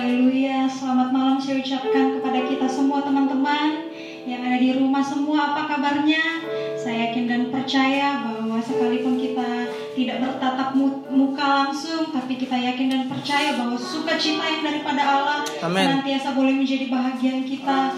Haleluya, selamat malam saya ucapkan kepada kita semua teman-teman yang ada di rumah semua apa kabarnya? Saya yakin dan percaya bahwa sekalipun kita tidak bertatap muka langsung, tapi kita yakin dan percaya bahwa sukacita yang daripada Allah Amen. senantiasa boleh menjadi bahagian kita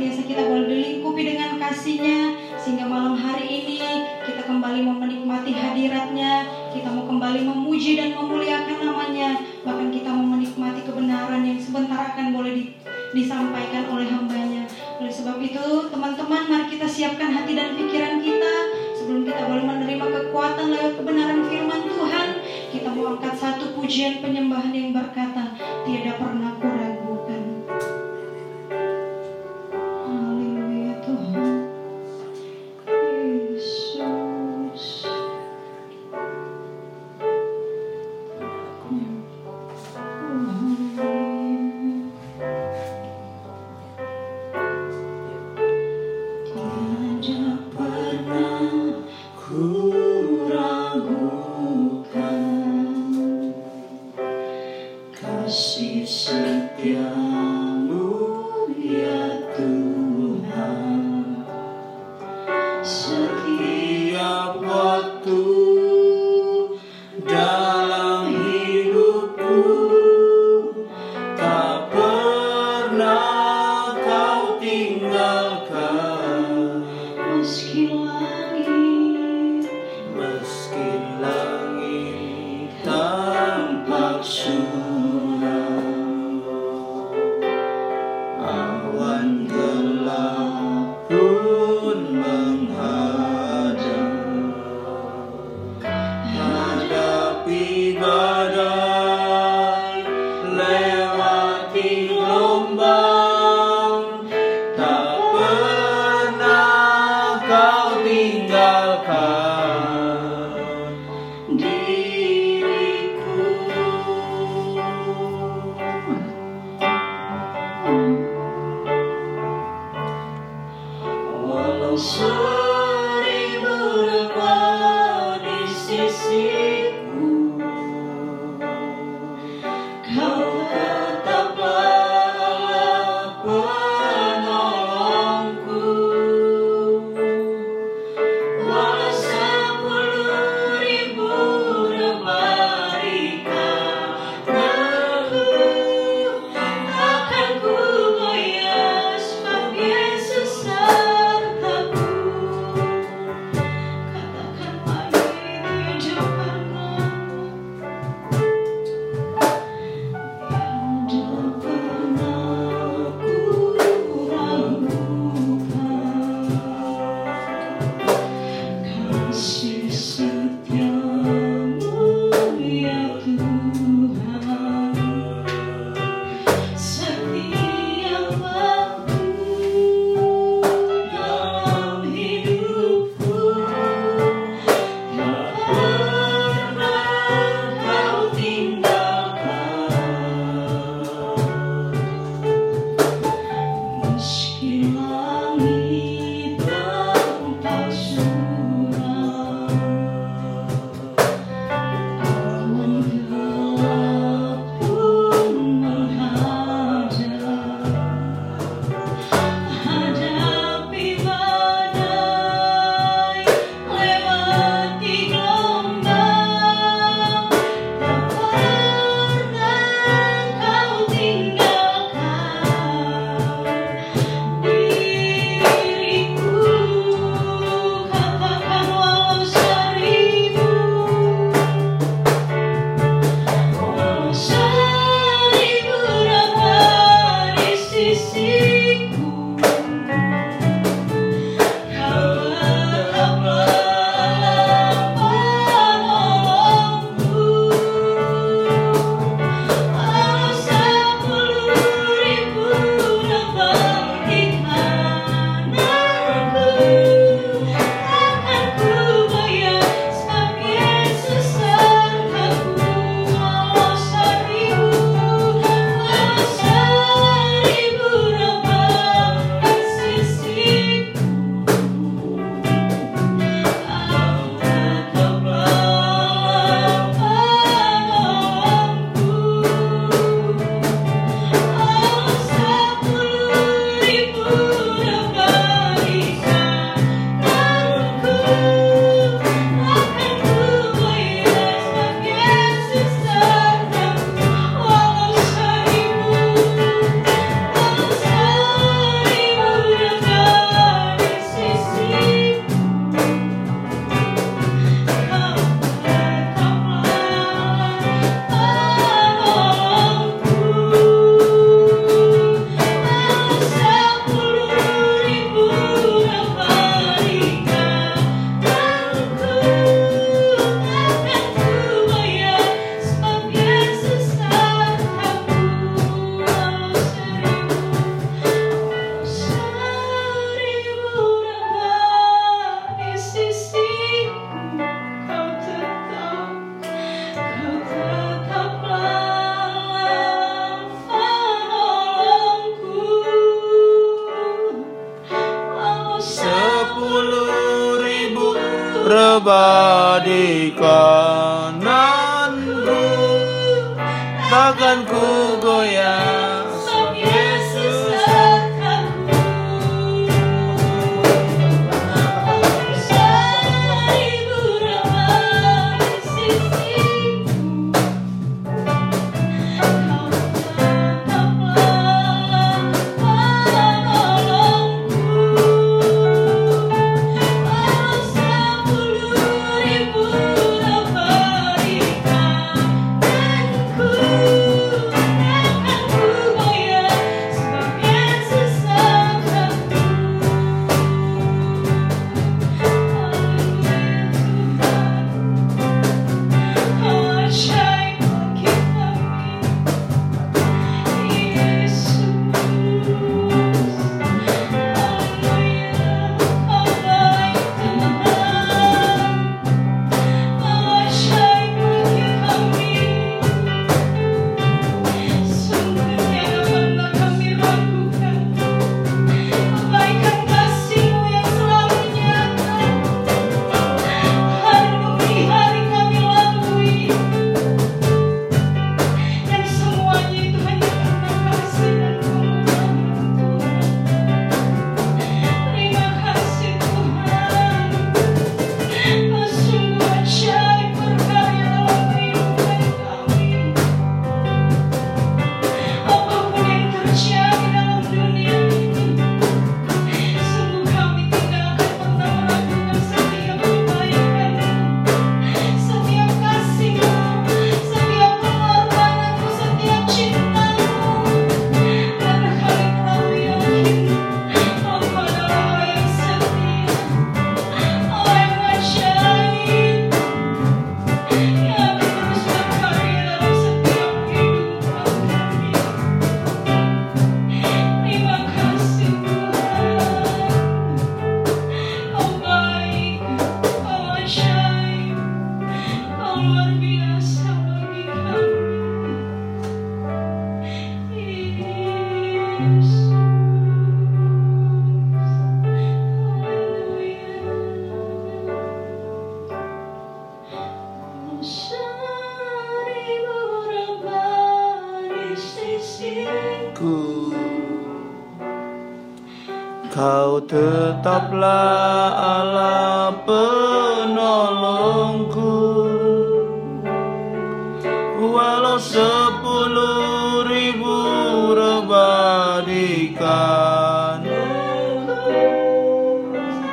senantiasa kita boleh dilingkupi dengan kasihnya, sehingga malam hari ini kita kembali mau menikmati hadiratnya, kita mau kembali memuji dan memuliakan namanya, bahkan kita mau menikmati kebenaran yang sebentar akan boleh di- disampaikan oleh hambanya. Oleh sebab itu, teman-teman, mari kita siapkan hati dan pikiran kita sebelum kita boleh menerima kekuatan lewat kebenaran firman Tuhan. Kita mau angkat satu pujian penyembahan yang berkata, tiada pernah kuragukan. Ooh.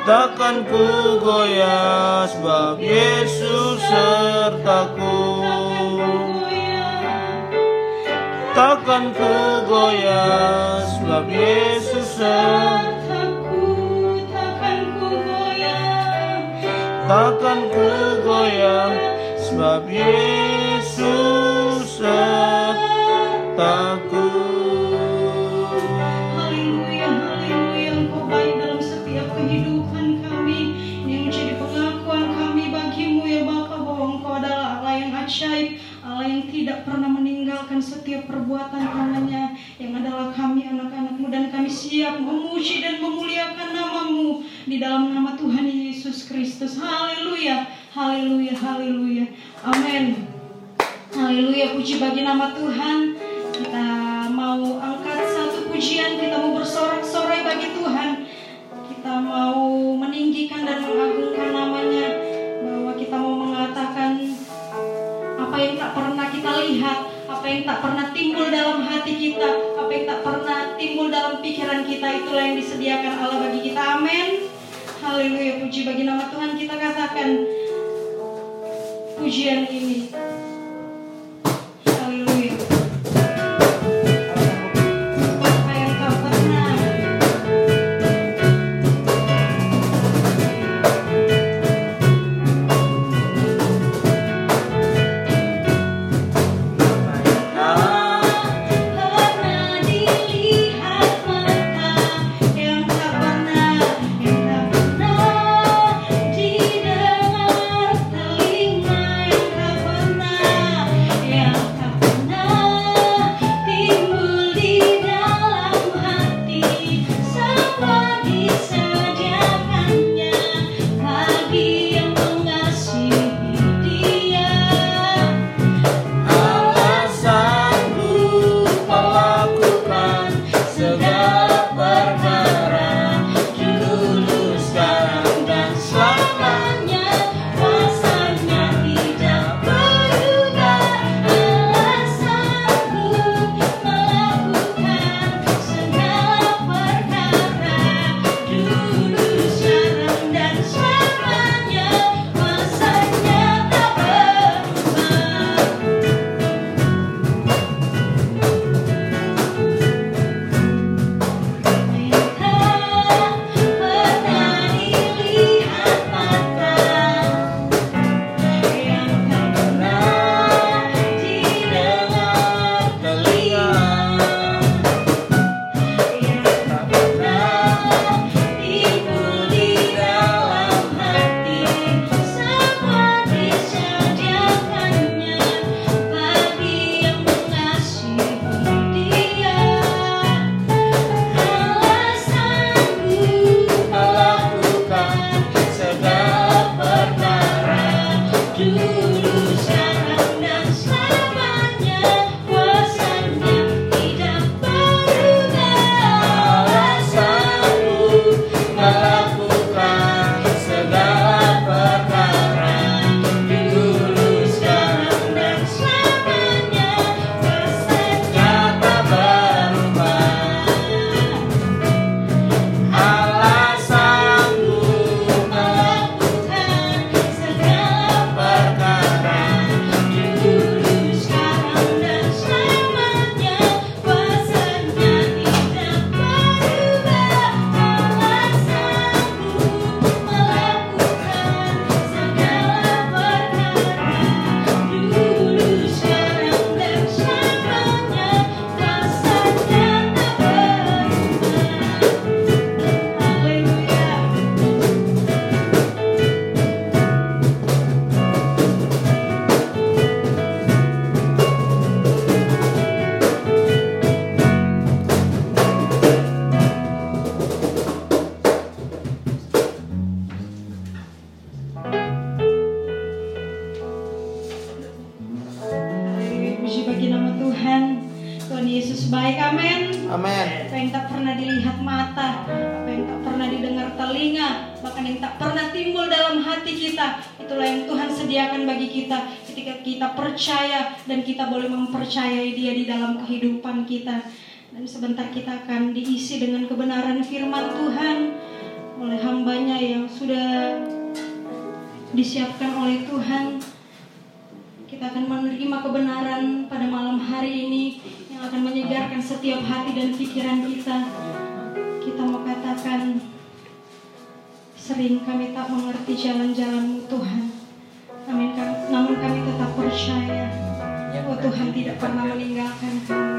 takkan ku goyah sebab Yesus sertaku. Takkan ku goyah sebab Yesus sertaku. Takkan ku goyah takkan ku goyah sebab Yesus sertaku. perbuatan tangannya yang adalah kami anak-anakmu dan kami siap memuji dan memuliakan namamu di dalam nama Tuhan Yesus Kristus. Haleluya, haleluya. Apa yang tak pernah timbul dalam hati kita, apa yang tak pernah timbul dalam pikiran kita, itulah yang disediakan Allah bagi kita. Amin. Haleluya, puji bagi nama Tuhan kita katakan pujian ini. Amin. Apa yang tak pernah dilihat mata, apa yang tak pernah didengar telinga, bahkan yang tak pernah timbul dalam hati kita, itulah yang Tuhan sediakan bagi kita ketika kita percaya dan kita boleh mempercayai Dia di dalam kehidupan kita. Dan sebentar kita akan diisi dengan kebenaran firman Tuhan oleh hambanya yang sudah disiapkan oleh Tuhan. Kita akan menerima kebenaran pada malam hari ini yang akan menyegarkan setiap hati dan pikiran kita. Kita mau katakan, sering kami tak mengerti jalan-jalanmu Tuhan. Amin. Namun kami tetap percaya bahwa Tuhan tidak pernah meninggalkan kami.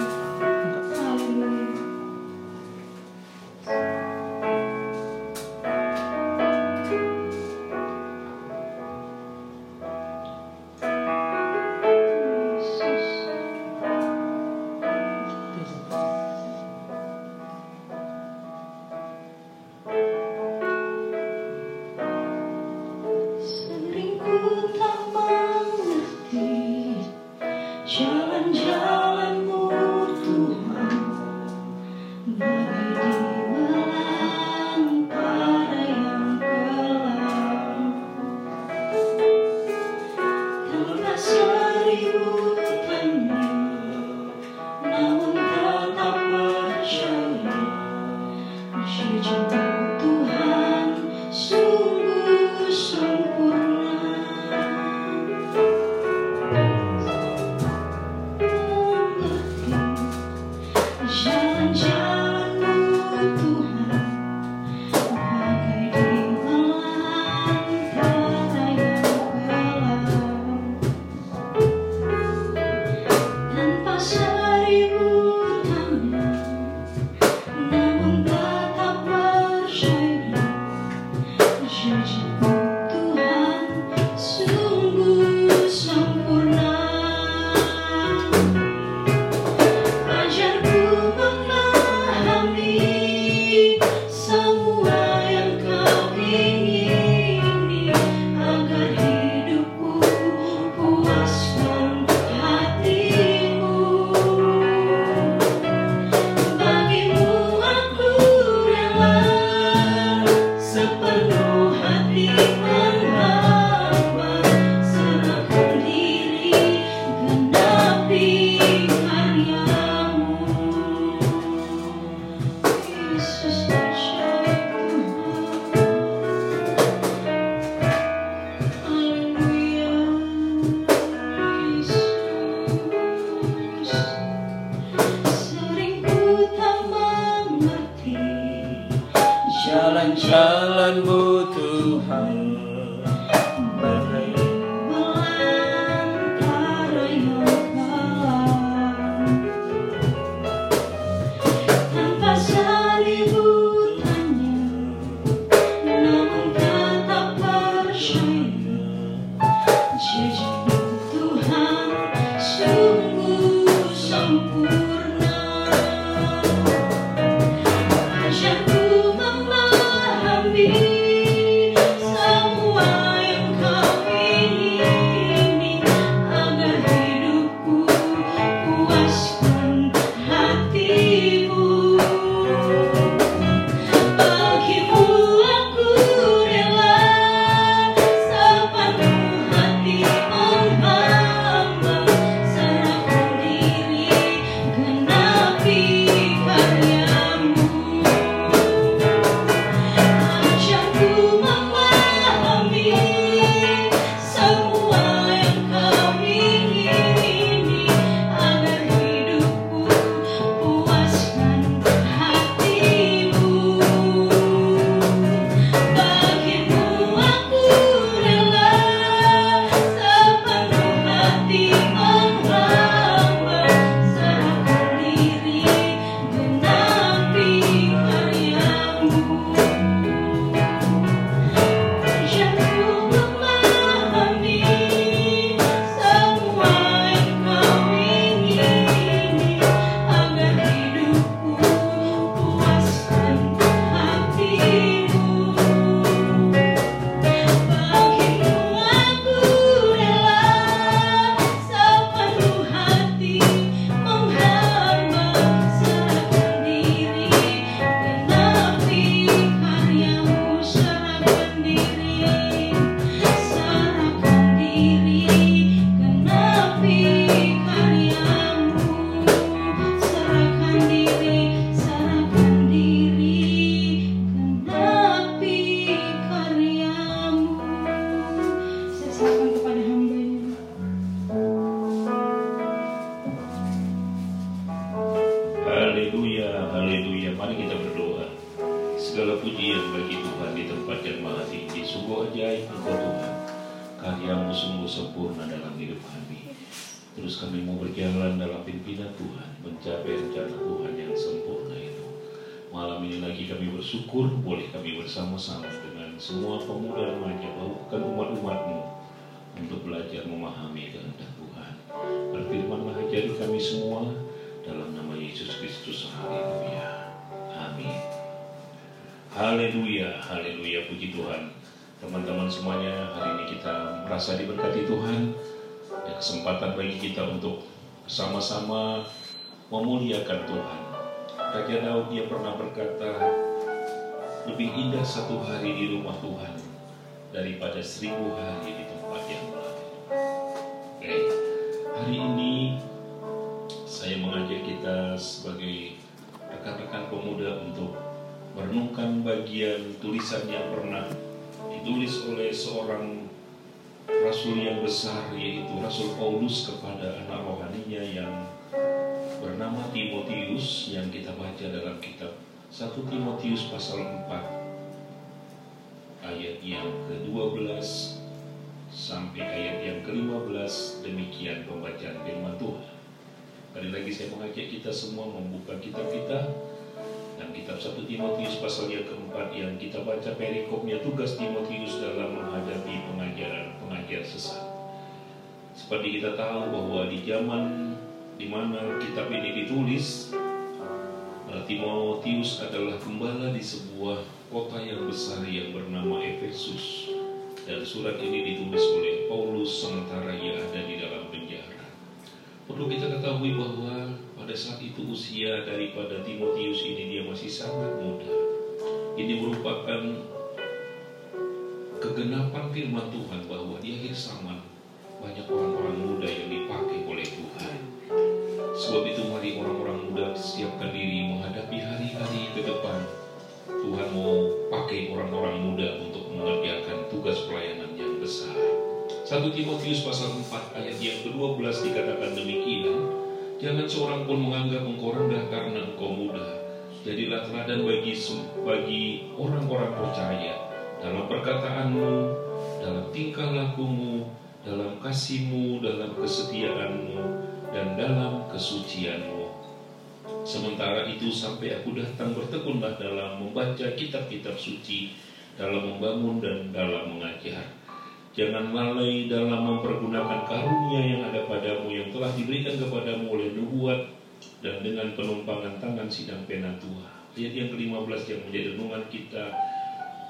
Segala pujian bagi Tuhan di tempat yang maha tinggi. Sungguh ajaib engkau Tuhan. Karyamu sungguh sempurna dalam hidup kami. Terus kami mau berjalan dalam pimpinan Tuhan Mencapai rencana Tuhan yang sempurna itu. Malam ini lagi kami bersyukur Boleh kami bersama-sama dengan semua pemuda remaja Bahkan umat-umatmu Untuk belajar memahami kehendak Tuhan. Berfirmanlah ajari kami semua Dalam nama Yesus Kristus Haleluya. Amin. Haleluya, haleluya, puji Tuhan. Teman-teman semuanya, hari ini kita merasa diberkati Tuhan. Ada kesempatan bagi kita untuk sama-sama memuliakan Tuhan. Raja Daud dia pernah berkata, lebih indah satu hari di rumah Tuhan daripada seribu hari di tempat yang lain. Oke, hari ini saya mengajak kita sebagai rekan-rekan pemuda untuk merenungkan bagian tulisan yang pernah ditulis oleh seorang rasul yang besar yaitu Rasul Paulus kepada anak rohaninya yang bernama Timotius yang kita baca dalam kitab 1 Timotius pasal 4 ayat yang ke-12 sampai ayat yang ke-15 demikian pembacaan firman Tuhan. Kali lagi saya mengajak kita semua membuka kitab kita kitab 1 Timotius pasal yang keempat yang kita baca perikopnya tugas Timotius dalam menghadapi pengajaran pengajar sesat. Seperti kita tahu bahwa di zaman di mana kitab ini ditulis, eh, Timotius adalah gembala di sebuah kota yang besar yang bernama Efesus. Dan surat ini ditulis oleh Paulus sementara ia ada di dalam penjara. Perlu kita ketahui bahwa pada saat itu usia daripada Timotius ini dia masih sangat muda. Ini merupakan kegenapan firman Tuhan bahwa di akhir zaman banyak orang-orang muda yang dipakai oleh Tuhan. Sebab itu mari orang-orang muda siapkan diri menghadapi hari-hari ke depan. Tuhan mau pakai orang-orang muda untuk mengerjakan tugas pelayanan yang besar. 1 Timotius pasal 4 ayat yang ke-12 dikatakan demikian, Jangan seorang pun menganggap engkau rendah karena engkau muda. Jadilah teladan bagi bagi orang-orang percaya dalam perkataanmu, dalam tingkah lakumu, dalam kasihmu, dalam kesetiaanmu, dan dalam kesucianmu. Sementara itu sampai aku datang bertekunlah dalam membaca kitab-kitab suci, dalam membangun dan dalam mengajar. Jangan lalai dalam mempergunakan karunia yang ada padamu yang telah diberikan kepadamu oleh nubuat dan dengan penumpangan tangan sidang pena tua. Ayat yang ke-15 yang menjadi renungan kita,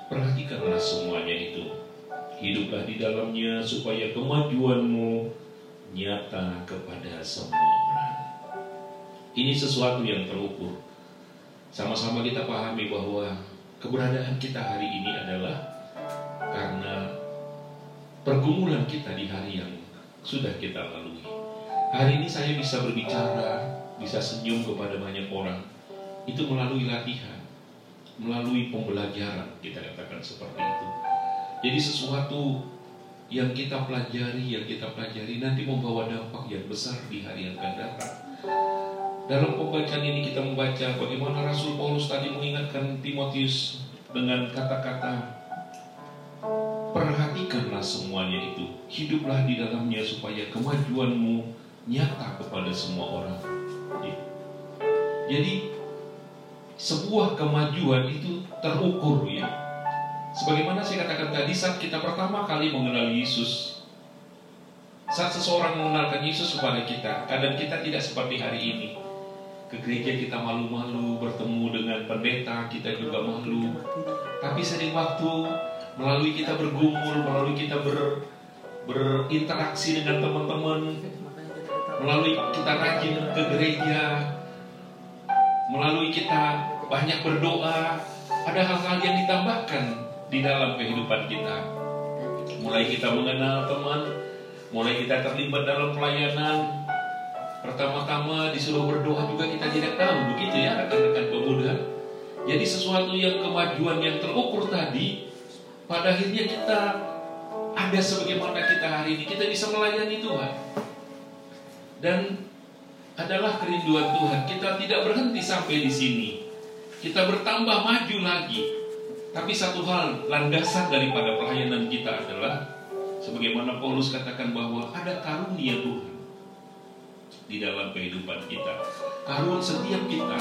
perhatikanlah semuanya itu. Hiduplah di dalamnya supaya kemajuanmu nyata kepada semua orang. Ini sesuatu yang terukur. Sama-sama kita pahami bahwa keberadaan kita hari ini adalah karena pergumulan kita di hari yang sudah kita lalui. Hari ini saya bisa berbicara, bisa senyum kepada banyak orang, itu melalui latihan, melalui pembelajaran, kita katakan seperti itu. Jadi sesuatu yang kita pelajari, yang kita pelajari nanti membawa dampak yang besar di hari yang akan datang. Dalam pembacaan ini kita membaca bagaimana Rasul Paulus tadi mengingatkan Timotius dengan kata-kata Semuanya itu, hiduplah di dalamnya supaya kemajuanmu nyata kepada semua orang. Ya. Jadi sebuah kemajuan itu terukur ya. Sebagaimana saya katakan tadi saat kita pertama kali mengenal Yesus, saat seseorang mengenalkan Yesus kepada kita, kadang kita tidak seperti hari ini. Ke gereja kita malu-malu, bertemu dengan pendeta kita juga malu. Tapi sering waktu melalui kita bergumul, melalui kita ber, berinteraksi dengan teman-teman, melalui kita rajin ke gereja, melalui kita banyak berdoa, ada hal-hal yang ditambahkan di dalam kehidupan kita. Mulai kita mengenal teman, mulai kita terlibat dalam pelayanan. Pertama-tama disuruh berdoa juga kita tidak tahu, begitu ya rekan-rekan pemuda. Jadi sesuatu yang kemajuan yang terukur tadi pada akhirnya kita ada sebagaimana kita hari ini, kita bisa melayani Tuhan. Dan adalah kerinduan Tuhan. Kita tidak berhenti sampai di sini. Kita bertambah maju lagi. Tapi satu hal landasan daripada pelayanan kita adalah sebagaimana Paulus katakan bahwa ada karunia Tuhan di dalam kehidupan kita. Karunia setiap kita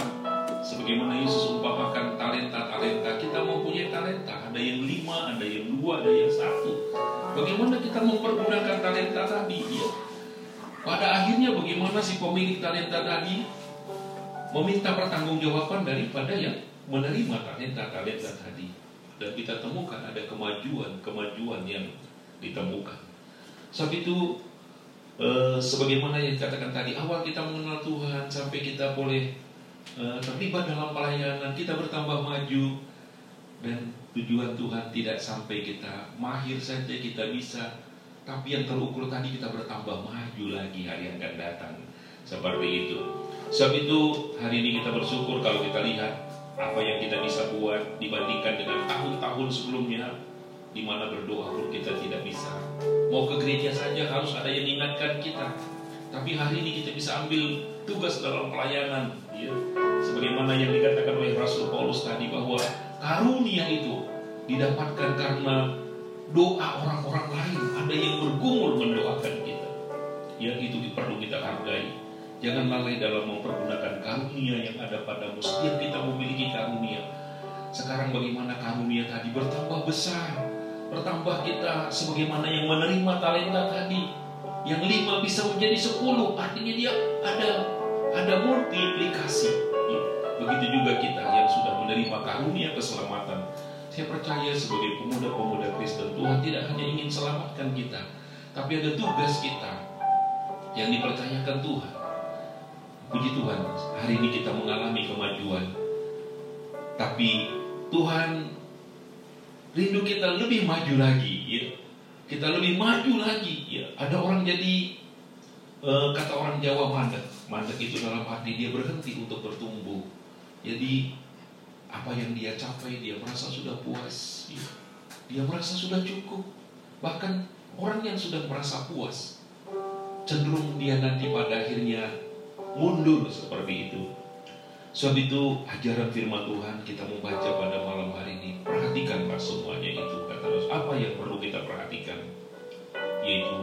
sebagaimana Yesus umpamakan talenta-talenta, kita mempunyai talenta, ada yang lima, ada yang dua, ada yang satu. Bagaimana kita mempergunakan talenta tadi? Ya. Pada akhirnya bagaimana si pemilik talenta tadi meminta pertanggungjawaban daripada yang menerima talenta-talenta tadi. Dan kita temukan ada kemajuan-kemajuan yang ditemukan. Sebab itu eh, sebagaimana yang dikatakan tadi awal kita mengenal Tuhan sampai kita boleh eh, terlibat dalam pelayanan kita bertambah maju dan tujuan Tuhan tidak sampai kita mahir saja kita bisa tapi yang terukur tadi kita bertambah maju lagi hari yang akan datang seperti itu sebab itu hari ini kita bersyukur kalau kita lihat apa yang kita bisa buat dibandingkan dengan tahun-tahun sebelumnya di mana berdoa pun kita tidak bisa. Mau ke gereja saja harus ada yang ingatkan kita. Tapi hari ini kita bisa ambil tugas dalam pelayanan, ya. Sebagaimana yang dikatakan oleh Rasul Paulus tadi bahwa karunia itu didapatkan karena doa orang-orang lain. Ada yang bergumul mendoakan kita. Ya itu perlu kita hargai. Jangan lalai dalam mempergunakan karunia yang ada padamu. Setiap kita memiliki karunia. Sekarang bagaimana karunia tadi bertambah besar. Bertambah kita sebagaimana yang menerima talenta tadi. Yang lima bisa menjadi sepuluh. Artinya dia ada ada multiplikasi. Ya, begitu juga kita yang sudah menerima karunia keselamatan. Saya percaya sebagai pemuda-pemuda Kristen Tuhan tidak hanya ingin selamatkan kita. Tapi ada tugas kita yang dipercayakan Tuhan Puji Tuhan, hari ini kita mengalami kemajuan. Tapi Tuhan rindu kita lebih maju lagi, ya. Kita lebih maju lagi, ya. Ada orang jadi uh, kata orang Jawa mandek. Mandek itu dalam arti dia berhenti untuk bertumbuh. Jadi apa yang dia capai dia merasa sudah puas, ya. Dia merasa sudah cukup. Bahkan orang yang sudah merasa puas cenderung dia nanti pada akhirnya mundur seperti itu. Sebab itu ajaran firman Tuhan kita membaca pada malam hari ini. Perhatikanlah semuanya itu. Kata Rasul, apa yang perlu kita perhatikan? Yaitu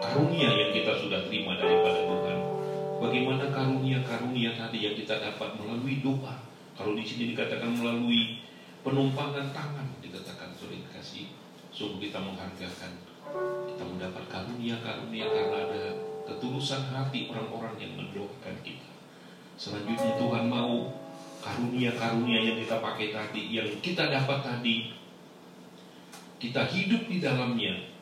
karunia yang kita sudah terima daripada Tuhan. Bagaimana karunia-karunia tadi yang kita dapat melalui doa. Kalau di sini dikatakan melalui penumpangan tangan, dikatakan sudah kasih. Sungguh kita menghargakan. Kita mendapat karunia-karunia karena ada ketulusan hati orang-orang yang mendoakan kita. Selanjutnya Tuhan mau karunia-karunia yang kita pakai tadi, yang kita dapat tadi, kita hidup di dalamnya.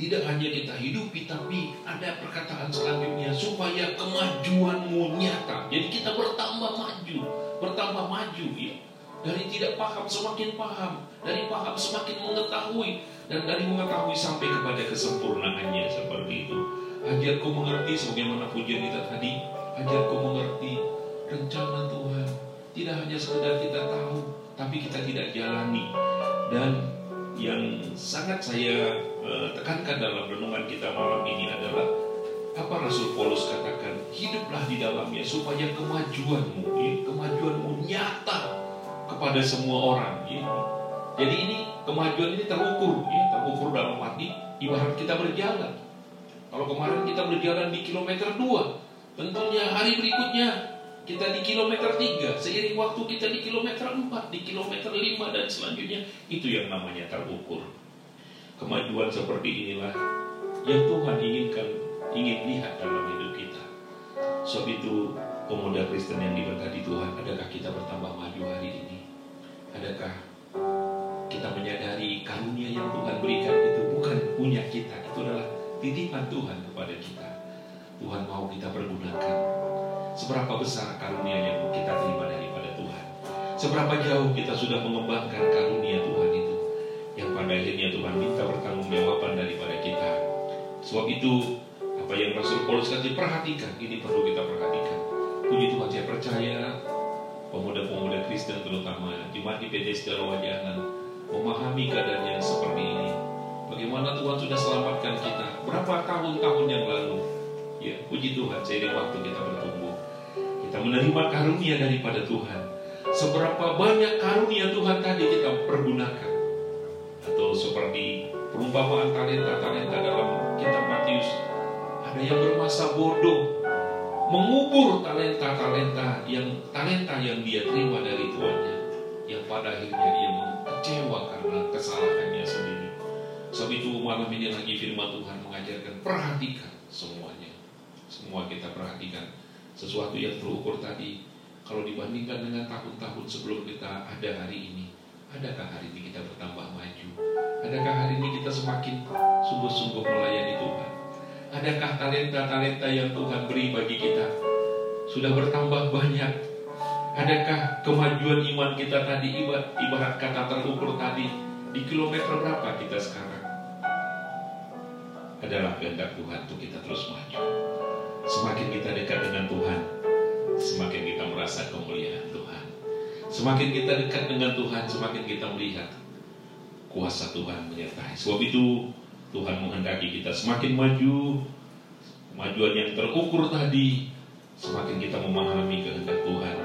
Tidak hanya kita hidupi, tapi ada perkataan selanjutnya supaya kemajuanmu nyata. Jadi kita bertambah maju, bertambah maju ya. Dari tidak paham semakin paham, dari paham semakin mengetahui, dan dari mengetahui sampai kepada kesempurnaannya seperti itu. Ajarku mengerti sebagaimana pujian kita tadi. Ajarku mengerti rencana Tuhan. Tidak hanya sekedar kita tahu, tapi kita tidak jalani. Dan yang sangat saya tekankan dalam renungan kita malam ini adalah apa Rasul Paulus katakan hiduplah di dalamnya supaya kemajuanmu ya, kemajuanmu nyata kepada semua orang ya. jadi ini kemajuan ini terukur ya, terukur dalam arti ibarat kita berjalan kalau kemarin kita berjalan di kilometer 2, tentunya hari berikutnya kita di kilometer 3, seiring waktu kita di kilometer 4, di kilometer 5 dan selanjutnya itu yang namanya terukur. Kemajuan seperti inilah yang Tuhan inginkan, ingin lihat dalam hidup kita. Sebab itu pemuda Kristen yang diberkati Tuhan, adakah kita bertambah maju hari ini? Adakah kita menyadari karunia yang Tuhan berikan itu bukan punya kita, itu adalah titipan Tuhan kepada kita. Tuhan mau kita pergunakan. Seberapa besar karunia yang kita terima daripada Tuhan. Seberapa jauh kita sudah mengembangkan karunia. Pada akhirnya Tuhan minta pertanggungjawaban daripada kita. Sebab itu apa yang Rasul Paulus kata perhatikan. Ini perlu kita perhatikan. Puji Tuhan saya percaya pemuda-pemuda Kristen terutama jemaat di PD Sedaru Wajanan memahami keadaan yang seperti ini Bagaimana Tuhan sudah selamatkan kita berapa tahun-tahun yang lalu. Ya, puji Tuhan, seiring waktu kita bertumbuh. Kita menerima karunia daripada Tuhan. seberapa banyak karunia Tuhan tadi kita pergunakan. Seperti perumpamaan talenta-talenta dalam kitab Matius, ada yang bermasa bodoh, mengubur talenta-talenta yang talenta yang dia terima dari tuannya, yang pada akhirnya dia kecewa karena kesalahannya sendiri. Sebab itu malam ini lagi firman Tuhan mengajarkan perhatikan semuanya. Semua kita perhatikan sesuatu yang terukur tadi. Kalau dibandingkan dengan tahun-tahun sebelum kita ada hari ini, adakah hari ini kita bertambah maju? Adakah hari ini kita semakin sungguh-sungguh melayani Tuhan? Adakah talenta-talenta yang Tuhan beri bagi kita sudah bertambah banyak? Adakah kemajuan iman kita tadi ibarat, kata terukur tadi di kilometer berapa kita sekarang? adalah kehendak Tuhan untuk kita terus maju. Semakin kita dekat dengan Tuhan, semakin kita merasa kemuliaan. Semakin kita dekat dengan Tuhan, semakin kita melihat kuasa Tuhan menyertai. Sebab itu Tuhan menghendaki kita semakin maju, kemajuan yang terukur tadi, semakin kita memahami kehendak Tuhan,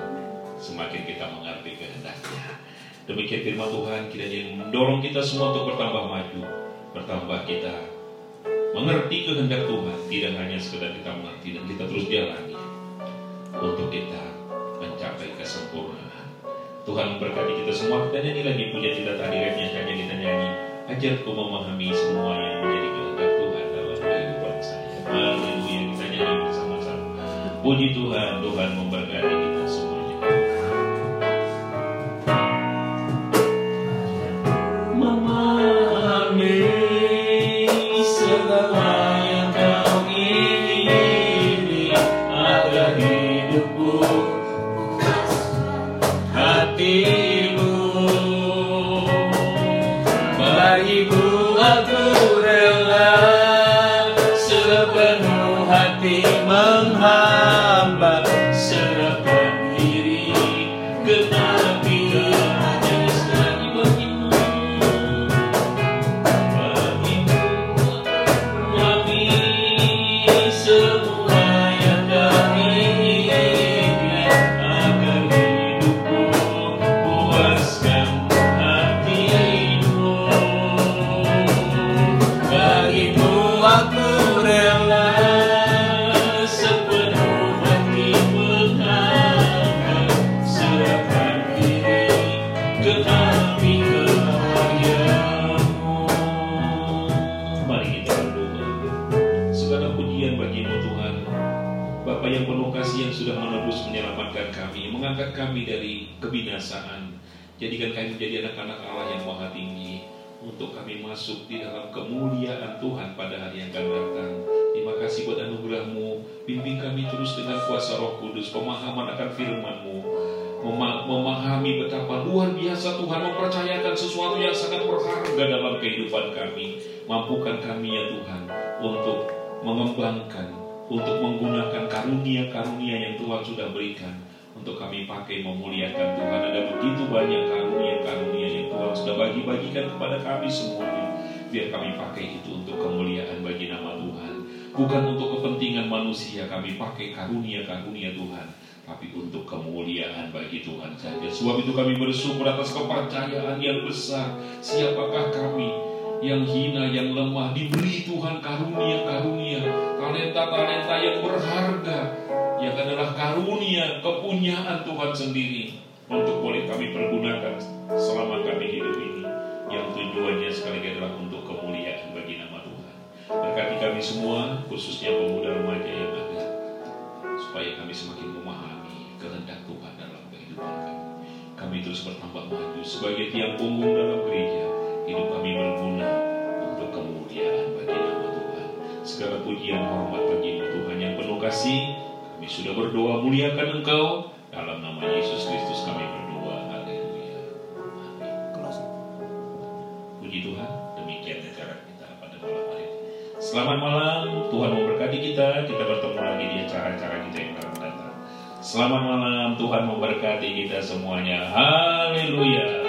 semakin kita mengerti kehendaknya. Demikian firman Tuhan kiranya mendorong kita semua untuk bertambah maju, bertambah kita mengerti kehendak Tuhan tidak hanya sekedar kita mengerti dan kita terus jalani untuk kita mencapai kesempurnaan. Tuhan memberkati kita semua. Kita nyanyi lagi punya kita tadi remnya saja kita nyanyi. Ajarku memahami semua yang menjadi kehendak Tuhan dalam kehidupan saya. Haleluya kita nyanyi bersama-sama. Puji Tuhan, Tuhan memberkati Pemahaman akan firmanmu Mema- memahami betapa luar biasa Tuhan mempercayakan sesuatu yang sangat berharga dalam kehidupan kami. Mampukan kami ya Tuhan untuk mengembangkan, untuk menggunakan karunia-karunia yang Tuhan sudah berikan untuk kami pakai memuliakan Tuhan. Ada begitu banyak karunia-karunia yang Tuhan sudah bagi-bagikan kepada kami semuanya. Biar kami pakai itu untuk kemuliaan bagi nama Tuhan. Bukan untuk kepentingan manusia kami pakai karunia-karunia Tuhan tapi untuk kemuliaan bagi Tuhan saja. Sebab itu kami bersyukur atas kepercayaan yang besar. Siapakah kami yang hina, yang lemah, diberi Tuhan karunia-karunia, talenta-talenta yang berharga, yang adalah karunia, kepunyaan Tuhan sendiri untuk boleh kami pergunakan selama kami hidup ini. Yang tujuannya sekali lagi adalah untuk kemuliaan bagi nama Tuhan. Berkati kami semua, khususnya pemuda remaja yang ada, supaya kami semakin memahami kehendak Tuhan dalam kehidupan kami. Kami terus bertambah maju sebagai tiang punggung dalam gereja. Hidup kami berguna untuk kemuliaan bagi nama Tuhan. Segala pujian hormat bagi Tuhan yang penuh kasih. Kami sudah berdoa muliakan Engkau dalam nama Yesus Kristus kami berdoa. Haleluya. Amin. Puji Tuhan, Selamat malam, Tuhan memberkati kita. Kita bertemu lagi di acara-acara kita yang akan datang. Selamat malam, Tuhan memberkati kita semuanya. Haleluya.